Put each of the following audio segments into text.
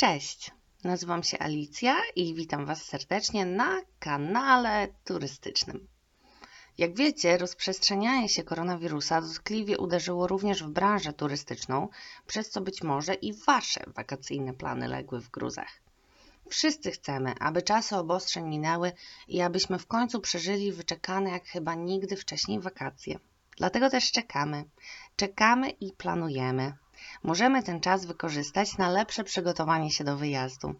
Cześć, nazywam się Alicja i witam Was serdecznie na kanale turystycznym. Jak wiecie, rozprzestrzenianie się koronawirusa dotkliwie uderzyło również w branżę turystyczną, przez co być może i Wasze wakacyjne plany legły w gruzach. Wszyscy chcemy, aby czasy obostrzeń minęły i abyśmy w końcu przeżyli wyczekane jak chyba nigdy wcześniej wakacje. Dlatego też czekamy. Czekamy i planujemy. Możemy ten czas wykorzystać na lepsze przygotowanie się do wyjazdu.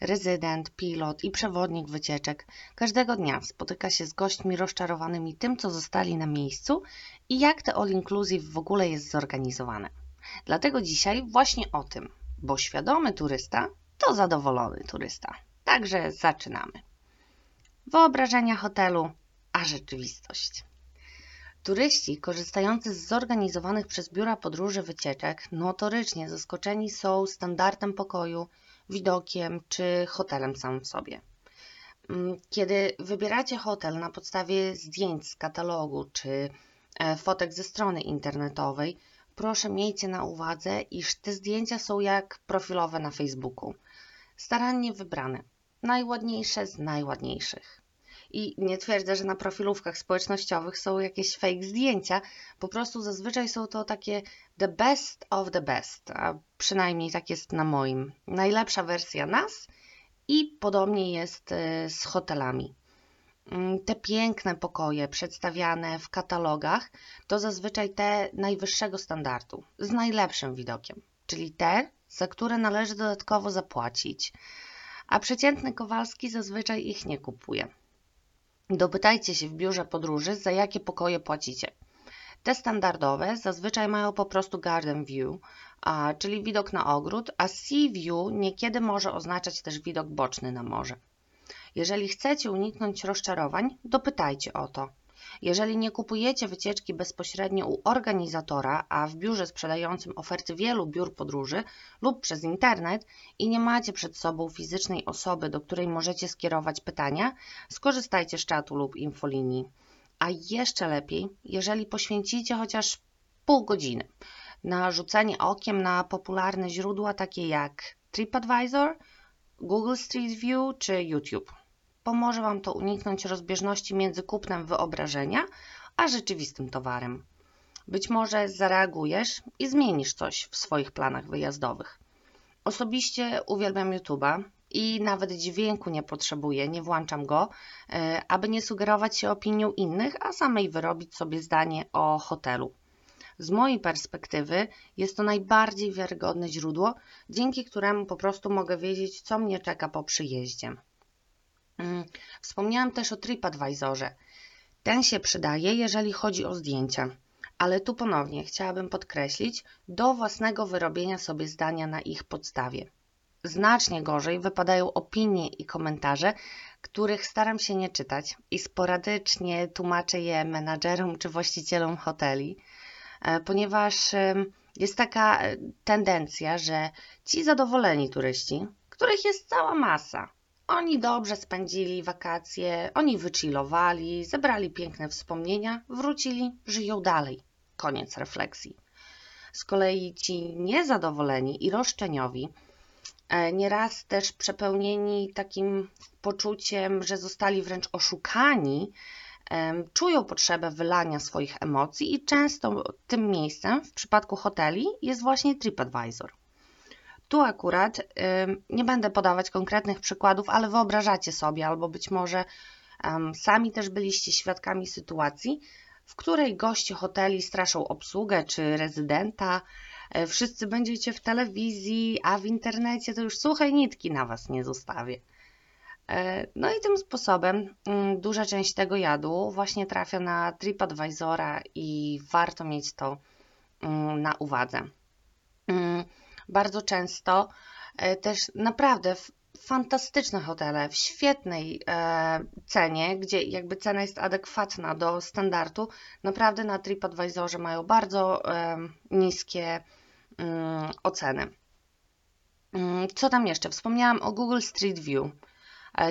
Rezydent, pilot i przewodnik wycieczek każdego dnia spotyka się z gośćmi rozczarowanymi tym, co zostali na miejscu i jak te all inclusive w ogóle jest zorganizowane. Dlatego dzisiaj właśnie o tym, bo świadomy turysta to zadowolony turysta. Także zaczynamy. Wyobrażenia hotelu, a rzeczywistość. Turyści korzystający z zorganizowanych przez biura podróży wycieczek notorycznie zaskoczeni są standardem pokoju, widokiem czy hotelem samym w sobie. Mm, kiedy wybieracie hotel na podstawie zdjęć z katalogu czy e, fotek ze strony internetowej, proszę miejcie na uwadze, iż te zdjęcia są jak profilowe na Facebooku. Starannie wybrane, najładniejsze z najładniejszych. I nie twierdzę, że na profilówkach społecznościowych są jakieś fake zdjęcia, po prostu zazwyczaj są to takie the best of the best, a przynajmniej tak jest na moim. Najlepsza wersja nas i podobnie jest y, z hotelami. Mm, te piękne pokoje przedstawiane w katalogach to zazwyczaj te najwyższego standardu, z najlepszym widokiem, czyli te, za które należy dodatkowo zapłacić, a przeciętny Kowalski zazwyczaj ich nie kupuje. Dopytajcie się w biurze podróży, za jakie pokoje płacicie. Te standardowe zazwyczaj mają po prostu garden view, a, czyli widok na ogród, a sea view niekiedy może oznaczać też widok boczny na morze. Jeżeli chcecie uniknąć rozczarowań, dopytajcie o to. Jeżeli nie kupujecie wycieczki bezpośrednio u organizatora, a w biurze sprzedającym oferty wielu biur podróży lub przez internet i nie macie przed sobą fizycznej osoby, do której możecie skierować pytania, skorzystajcie z czatu lub infolinii. A jeszcze lepiej, jeżeli poświęcicie chociaż pół godziny na rzucenie okiem na popularne źródła takie jak TripAdvisor, Google Street View czy YouTube. Pomoże Wam to uniknąć rozbieżności między kupnem wyobrażenia a rzeczywistym towarem. Być może zareagujesz i zmienisz coś w swoich planach wyjazdowych. Osobiście uwielbiam YouTube'a i nawet dźwięku nie potrzebuję, nie włączam go, e, aby nie sugerować się opinią innych, a samej wyrobić sobie zdanie o hotelu. Z mojej perspektywy jest to najbardziej wiarygodne źródło, dzięki któremu po prostu mogę wiedzieć, co mnie czeka po przyjeździe. Mm, wspomniałam też o TripAdvisorze. Ten się przydaje, jeżeli chodzi o zdjęcia. Ale tu ponownie chciałabym podkreślić, do własnego wyrobienia sobie zdania na ich podstawie. Znacznie gorzej wypadają opinie i komentarze, których staram się nie czytać i sporadycznie tłumaczę je menadżerom czy właścicielom hoteli, e, ponieważ jest taka e, tendencja, że ci zadowoleni turyści, których jest cała masa, oni dobrze spędzili wakacje, oni wychillowali, zebrali piękne wspomnienia, wrócili, żyją dalej. Koniec refleksji. Z kolei ci niezadowoleni i roszczeniowi, e, nieraz też przepełnieni takim poczuciem, że zostali wręcz oszukani, czują potrzebę wylania swoich emocji i często tym miejscem w przypadku hoteli jest właśnie TripAdvisor. Tu akurat nie będę podawać konkretnych przykładów, ale wyobrażacie sobie, albo być może sami też byliście świadkami sytuacji, w której goście hoteli straszą obsługę czy rezydenta. E, wszyscy będziecie w telewizji, a w internecie to już suchej nitki na Was nie zostawię. E, no i tym sposobem mm, duża część tego jadu właśnie trafia na TripAdvisora i warto mieć to mm, na uwadze. Bardzo często e, też naprawdę fantastyczne hotele w świetnej e, cenie, gdzie jakby cena jest adekwatna do standardu, naprawdę na TripAdvisorze mają bardzo e, niskie mm, oceny. Mm, co tam jeszcze? Wspomniałam o Google Street View.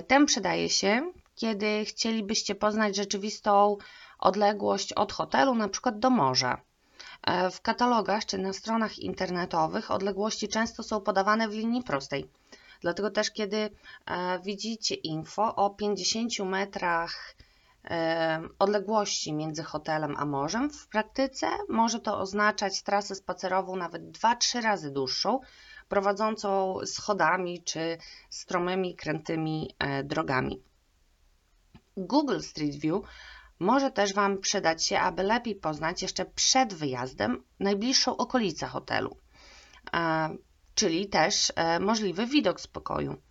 Ten przydaje się, kiedy chcielibyście poznać rzeczywistą odległość od hotelu, na przykład do morza. E, w katalogach czy na stronach internetowych odległości często są podawane w linii prostej. Dlatego też, kiedy e, widzicie info o 50 metrach e, odległości między hotelem a morzem, w praktyce może to oznaczać trasę spacerową nawet 2-3 razy dłuższą, prowadzącą schodami czy stromymi, krętymi drogami. Google Street View może też Wam przydać się, aby lepiej poznać jeszcze przed wyjazdem najbliższą okolicę hotelu, czyli też e, możliwy widok z pokoju.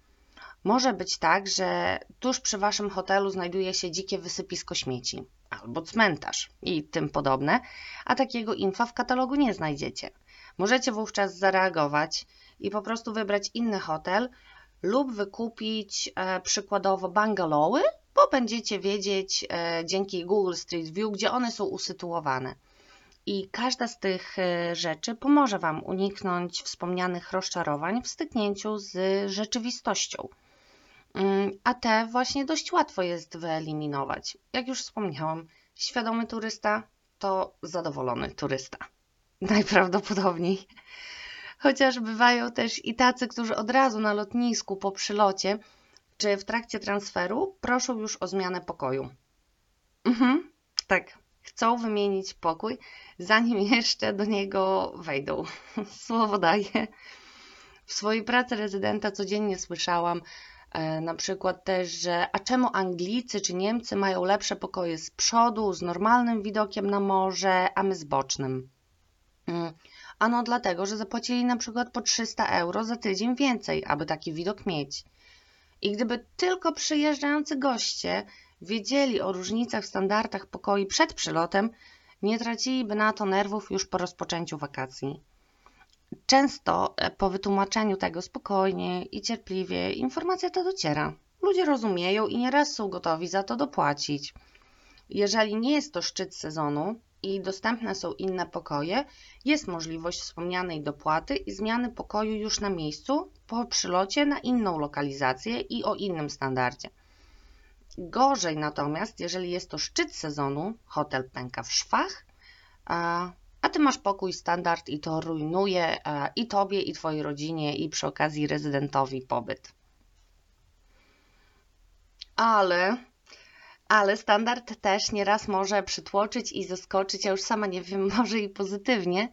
Może być tak, że tuż przy Waszym hotelu znajduje się dzikie wysypisko śmieci albo cmentarz i tym podobne, a takiego infa w katalogu nie znajdziecie. Możecie wówczas zareagować i po prostu wybrać inny hotel lub wykupić e, przykładowo bungalowy bo będziecie wiedzieć e, dzięki Google Street View, gdzie one są usytuowane. I każda z tych e, rzeczy pomoże Wam uniknąć wspomnianych rozczarowań w styknięciu z rzeczywistością. Mm, a te właśnie dość łatwo jest wyeliminować. Jak już wspomniałam, świadomy turysta to zadowolony turysta. Najprawdopodobniej. Chociaż bywają też i tacy, którzy od razu na lotnisku po przylocie czy w trakcie transferu proszą już o zmianę pokoju. Mhm, tak, chcą wymienić pokój, zanim jeszcze do niego wejdą. Słowo daję. W swojej pracy rezydenta codziennie słyszałam e, na przykład też, że a czemu Anglicy czy Niemcy mają lepsze pokoje z przodu, z normalnym widokiem na morze, a my z bocznym? Mm. Ano dlatego, że zapłacili na przykład po 300 euro za tydzień więcej, aby taki widok mieć. I gdyby tylko przyjeżdżający goście wiedzieli o różnicach w standardach pokoi przed przylotem, nie traciliby na to nerwów już po rozpoczęciu wakacji. Często e, po wytłumaczeniu tego spokojnie i cierpliwie informacja ta dociera. Ludzie rozumieją i nieraz są gotowi za to dopłacić. Jeżeli nie jest to szczyt sezonu, i dostępne są inne pokoje, jest możliwość wspomnianej dopłaty i zmiany pokoju już na miejscu po przylocie na inną lokalizację i o innym standardzie. Gorzej natomiast, jeżeli jest to szczyt sezonu, hotel pęka w szwach, a ty masz pokój standard i to rujnuje i tobie, i twojej rodzinie, i przy okazji rezydentowi pobyt. Ale ale standard też nieraz może przytłoczyć i zaskoczyć, ja już sama nie wiem, może i pozytywnie.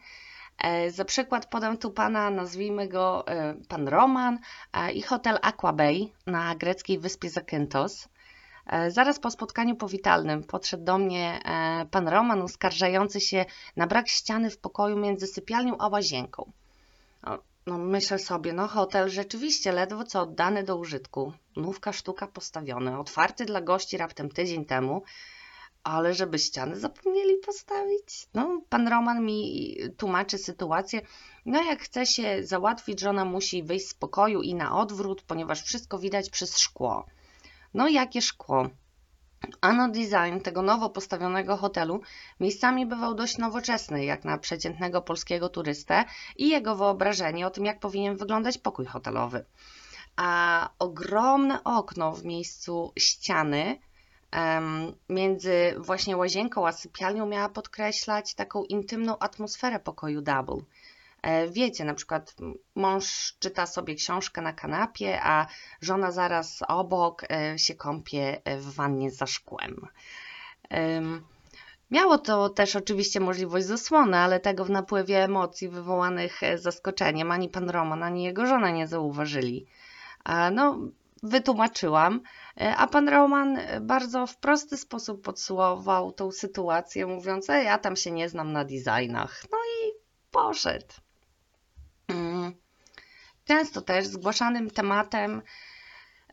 E, za przykład podam tu pana, nazwijmy go e, pan Roman e, i hotel Aqua Bay na greckiej wyspie Zakynthos. Zaraz po spotkaniu powitalnym podszedł do mnie pan Roman, uskarżający się na brak ściany w pokoju między sypialnią a łazienką. No myślę sobie, no hotel rzeczywiście ledwo co oddany do użytku. Nówka sztuka postawiony, otwarty dla gości raptem tydzień temu, ale żeby ściany zapomnieli postawić? No, pan Roman mi tłumaczy sytuację. No, jak chce się załatwić, żona musi wyjść z pokoju i na odwrót, ponieważ wszystko widać przez szkło. No, jakie szkło? Ano design tego nowo postawionego hotelu miejscami bywał dość nowoczesny, jak na przeciętnego polskiego turystę i jego wyobrażenie o tym, jak powinien wyglądać pokój hotelowy. A ogromne okno w miejscu ściany między właśnie łazienką a sypialnią miała podkreślać taką intymną atmosferę pokoju double. E, wiecie, na przykład mąż czyta sobie książkę na kanapie, a żona zaraz obok e, się kąpie w wannie za szkłem. Miało to też oczywiście możliwość zasłony, ale tego w napływie emocji wywołanych e, zaskoczeniem ani pan Roman, ani jego żona nie zauważyli. No, wytłumaczyłam, a pan Roman bardzo w prosty sposób podsłował tą sytuację, mówiąc: Ej, ja tam się nie znam na designach. No i poszedł. Często też zgłaszanym tematem,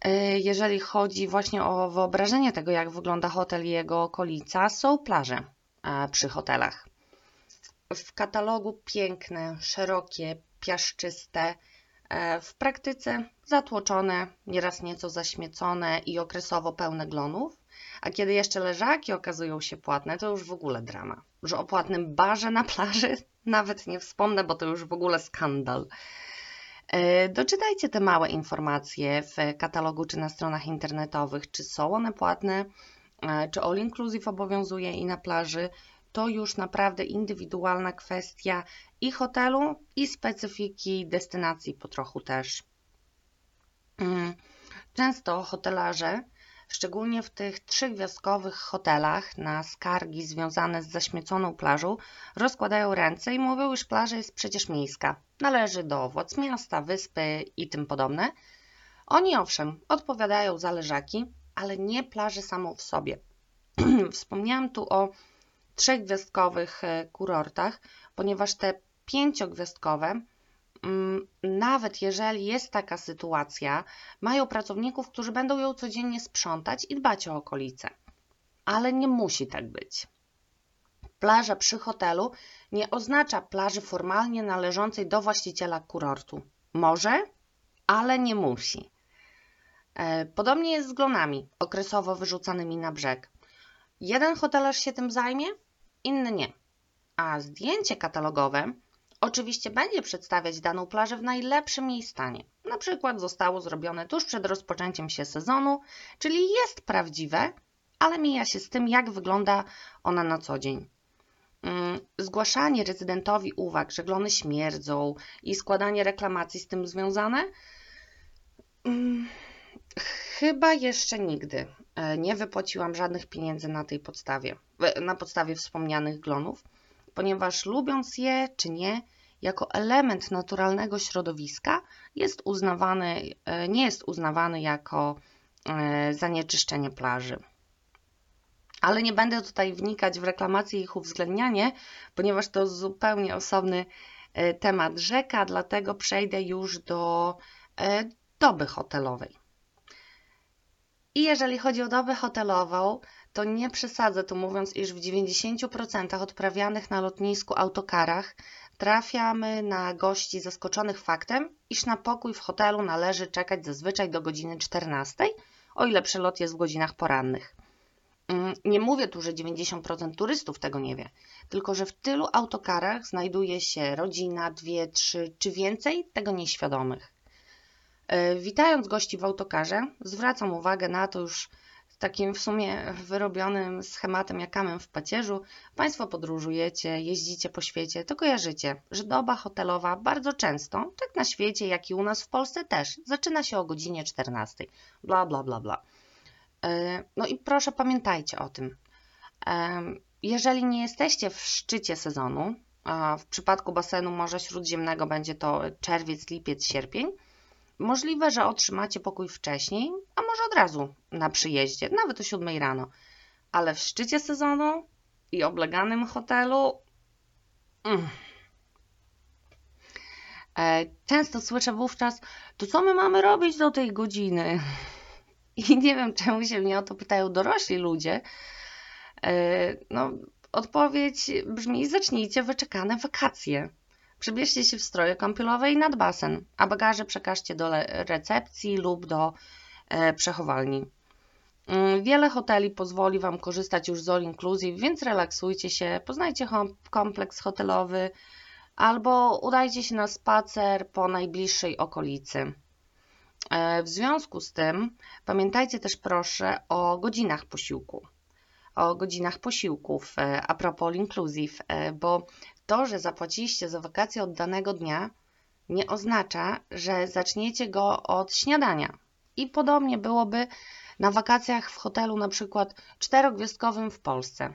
y, jeżeli chodzi właśnie o wyobrażenie tego, jak wygląda hotel i jego okolica, są plaże przy hotelach. W katalogu piękne, szerokie, piaszczyste, e, w praktyce zatłoczone, nieraz nieco zaśmiecone i okresowo pełne glonów, a kiedy jeszcze leżaki okazują się płatne, to już w ogóle drama. Że o płatnym barze na plaży nawet nie wspomnę, bo to już w ogóle skandal. E, doczytajcie te małe informacje w katalogu czy na stronach internetowych, czy są one płatne, e, czy all inclusive obowiązuje i na plaży, to już naprawdę indywidualna kwestia i hotelu, i specyfiki destynacji po trochu też. Mm, często hotelarze, szczególnie w tych trzygwiazdkowych hotelach na skargi związane z zaśmieconą plażą, rozkładają ręce i mówią, iż plaża jest przecież miejska, należy do władz miasta, wyspy i tym podobne. Oni owszem, odpowiadają za leżaki, ale nie plaży samą w sobie. Wspomniałam tu o trzechgwiazdkowych e, kurortach, ponieważ te pięciogwiazdkowe, nawet jeżeli jest taka sytuacja, mają pracowników, którzy będą ją codziennie sprzątać i dbać o okolice. Ale nie musi tak być. Plaża przy hotelu nie oznacza plaży formalnie należącej do właściciela kurortu. Może, ale nie musi. E, podobnie jest z glonami okresowo wyrzucanymi na brzeg. Jeden hotelarz się tym zajmie, inny nie. A zdjęcie katalogowe oczywiście będzie przedstawiać daną plażę w najlepszym jej stanie. Na przykład zostało zrobione tuż przed rozpoczęciem się sezonu, czyli jest prawdziwe, ale mija się z tym, jak wygląda ona na co dzień. Mm, zgłaszanie rezydentowi uwag, że glony śmierdzą i składanie reklamacji z tym związane mm, Chyba jeszcze nigdy e, nie wypłaciłam żadnych pieniędzy na tej podstawie, na podstawie wspomnianych glonów, ponieważ lubiąc je czy nie, jako element naturalnego środowiska jest uznawany, e, nie jest uznawany jako e, zanieczyszczenie plaży. Ale nie będę tutaj wnikać w reklamację i ich uwzględnianie, ponieważ to zupełnie osobny temat rzeka, dlatego przejdę już do doby hotelowej. I jeżeli chodzi o dobę hotelową, to nie przesadzę tu mówiąc, iż w 90% odprawianych na lotnisku autokarach trafiamy na gości zaskoczonych faktem, iż na pokój w hotelu należy czekać zazwyczaj do godziny 14, o ile przelot jest w godzinach porannych. Mm, nie mówię tu, że 90% turystów tego nie wie, tylko że w tylu autokarach znajduje się rodzina, dwie, trzy czy więcej tego nieświadomych. E, witając gości w autokarze, zwracam uwagę na to już takim w sumie wyrobionym schematem jakamem w pacierzu. Państwo podróżujecie, jeździcie po świecie, to kojarzycie, że doba hotelowa bardzo często, tak na świecie, jak i u nas w Polsce też, zaczyna się o godzinie 14. Bla, bla, bla, bla. E, no i proszę pamiętajcie o tym. E, jeżeli nie jesteście w szczycie sezonu, w przypadku basenu Morza Śródziemnego będzie to czerwiec, lipiec, sierpień, Możliwe, że otrzymacie pokój wcześniej, a może od razu na przyjeździe, nawet o 7 rano. Ale w szczycie sezonu i obleganym hotelu. Mm. E, często słyszę wówczas, to co my mamy robić do tej godziny? I nie wiem, czemu się mnie o to pytają dorośli ludzie. E, no, odpowiedź brzmi: zacznijcie wyczekane wakacje. Przybierzcie się w stroje kąpielowe i nad basen, a bagaże przekażcie do recepcji lub do e, przechowalni. Mm, wiele hoteli pozwoli Wam korzystać już z All Inclusive, więc relaksujcie się, poznajcie kompleks hotelowy albo udajcie się na spacer po najbliższej okolicy. E, w związku z tym pamiętajcie też proszę o godzinach posiłku. O godzinach posiłków e, a propos All Inclusive, bo to, że zapłaciliście za wakacje od danego dnia, nie oznacza, że zaczniecie go od śniadania. I podobnie byłoby na wakacjach w hotelu na przykład czterogwiazdkowym w Polsce.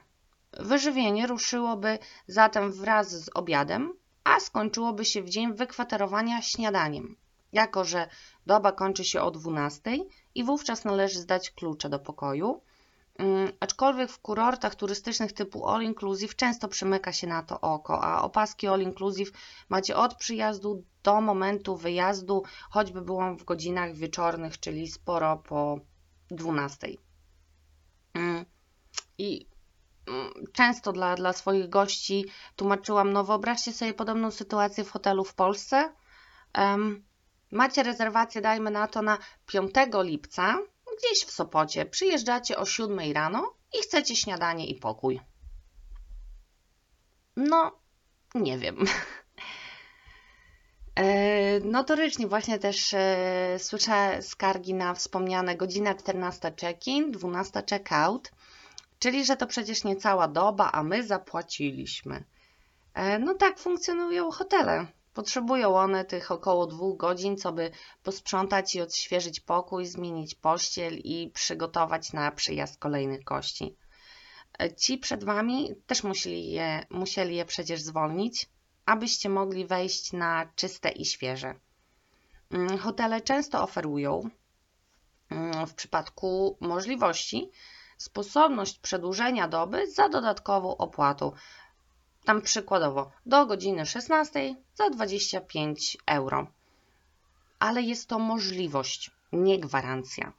Wyżywienie ruszyłoby zatem wraz z obiadem, a skończyłoby się w dzień wykwaterowania śniadaniem, jako że doba kończy się o 12 i wówczas należy zdać klucze do pokoju, aczkolwiek w kurortach turystycznych typu All Inclusive często przymyka się na to oko, a opaski All Inclusive macie od przyjazdu do momentu wyjazdu, choćby było w godzinach wieczornych, czyli sporo po 12. Mm, I mm, często dla, dla swoich gości tłumaczyłam, no wyobraźcie sobie podobną sytuację w hotelu w Polsce. macie rezerwację, dajmy na to, na 5 lipca, gdzieś w Sopocie, przyjeżdżacie o 7 rano i chcecie śniadanie i pokój. No, nie wiem. E, notorycznie właśnie też e, słyszę skargi na wspomniane godzina 14 check-in, 12 check-out, Czyli, że to przecież nie cała doba, a my zapłaciliśmy. E, no tak funkcjonują hotele. Potrzebują one tych około dwóch godzin, co by posprzątać i odświeżyć pokój, zmienić pościel i przygotować na przyjazd kolejnych gości. E, ci przed Wami też musieli je, musieli je przecież zwolnić, abyście mogli wejść na czyste i świeże. Mm, hotele często oferują, mm, w przypadku możliwości, sposobność przedłużenia doby za dodatkową opłatą. Tam przykładowo do godziny 16 za 25 euro. Ale jest to możliwość, nie gwarancja.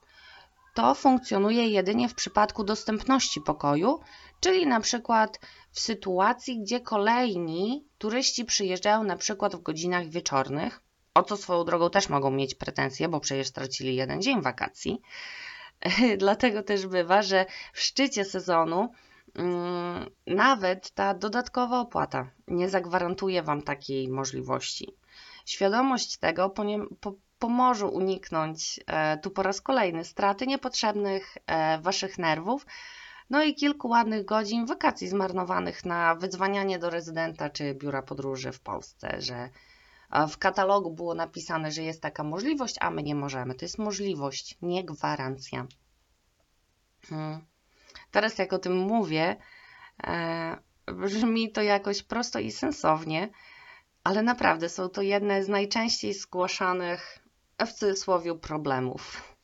To funkcjonuje jedynie w przypadku dostępności pokoju, czyli na przykład w sytuacji, gdzie kolejni turyści przyjeżdżają na przykład w godzinach wieczornych, o co swoją drogą też mogą mieć pretensje, bo przecież stracili jeden dzień wakacji. Dlatego też bywa, że w szczycie sezonu nawet ta dodatkowa opłata nie zagwarantuje Wam takiej możliwości. Świadomość tego pomoże uniknąć e, tu po raz kolejny straty niepotrzebnych e, Waszych nerwów, no i kilku ładnych godzin wakacji zmarnowanych na wydzwanianie do rezydenta czy biura podróży w Polsce, że w katalogu było napisane, że jest taka możliwość, a my nie możemy. To jest możliwość, nie gwarancja. Hmm. Teraz, jak o tym mówię, e, brzmi to jakoś prosto i sensownie, ale naprawdę są to jedne z najczęściej zgłaszanych w cudzysłowie problemów.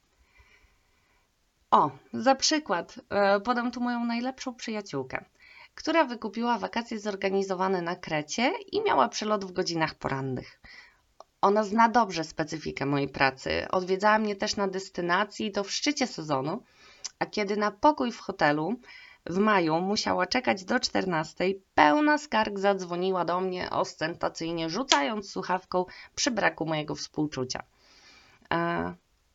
O, za przykład e, podam tu moją najlepszą przyjaciółkę która wykupiła wakacje zorganizowane na Krecie i miała przelot w godzinach porannych. Ona zna dobrze specyfikę mojej pracy. Odwiedzała mnie też na destynacji i to w szczycie sezonu, a kiedy na pokój w hotelu w maju musiała czekać do 14, pełna skarg zadzwoniła do mnie ostentacyjnie, rzucając słuchawką przy braku mojego współczucia. E,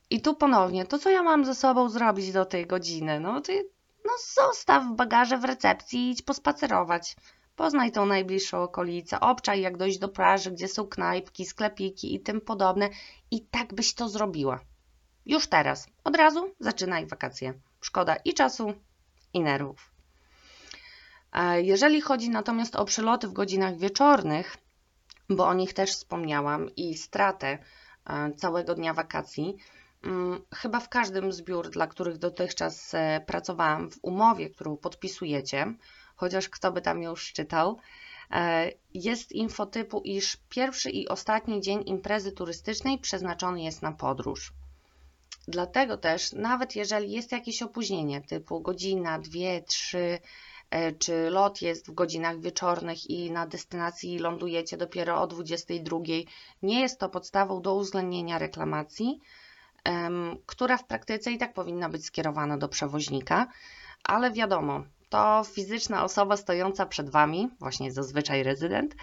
I tu ponownie, to co ja mam ze sobą zrobić do tej godziny? No, ty no zostaw bagaże w recepcji i idź pospacerować. Poznaj tą najbliższą okolicę, obczaj jak dojść do plaży, gdzie są knajpki, sklepiki i tym podobne i tak byś to zrobiła. Już teraz, od razu zaczynaj wakacje. Szkoda i czasu, i nerwów. Jeżeli chodzi natomiast o przeloty w godzinach wieczornych, bo o nich też wspomniałam i stratę e, całego dnia wakacji, Mm, chyba w każdym z biur, dla których dotychczas e, pracowałam, w umowie, którą podpisujecie, chociaż kto by tam już czytał, e, jest info typu, iż pierwszy i ostatni dzień imprezy turystycznej przeznaczony jest na podróż. Dlatego też, nawet jeżeli jest jakieś opóźnienie, typu godzina, dwie, trzy, e, czy lot jest w godzinach wieczornych i na destynacji lądujecie dopiero o 22, nie jest to podstawą do uwzględnienia reklamacji, która w praktyce i tak powinna być skierowana do przewoźnika, ale wiadomo, to fizyczna osoba stojąca przed Wami, właśnie zazwyczaj rezydent,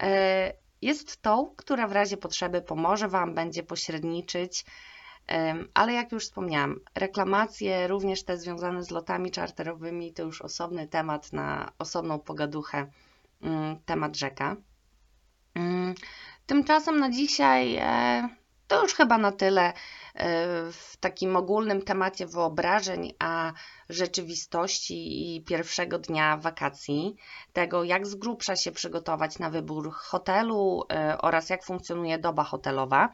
e, jest tą, która w razie potrzeby pomoże Wam, będzie pośredniczyć, ale jak już wspomniałam, reklamacje, również te związane z lotami czarterowymi, to już osobny temat na osobną pogaduchę, mm, temat rzeka. Mm, tymczasem na dzisiaj e, to już chyba na tyle e, w takim ogólnym temacie wyobrażeń, a rzeczywistości i pierwszego dnia wakacji, tego jak z grubsza się przygotować na wybór hotelu e, oraz jak funkcjonuje doba hotelowa.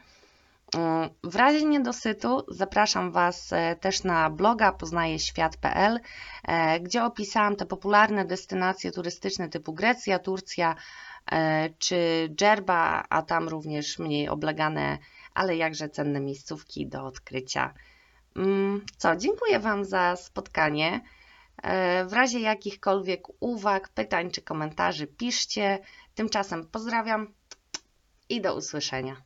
W razie niedosytu zapraszam Was e, też na bloga poznajeświat.pl, gdzie opisałam te popularne destynacje turystyczne typu Grecja, Turcja czy Dżerba, a tam również mniej oblegane ale jakże cenne miejscówki do odkrycia. Mm, co, dziękuję Wam za spotkanie. E, w razie jakichkolwiek uwag, pytań czy komentarzy piszcie. Tymczasem pozdrawiam i do usłyszenia.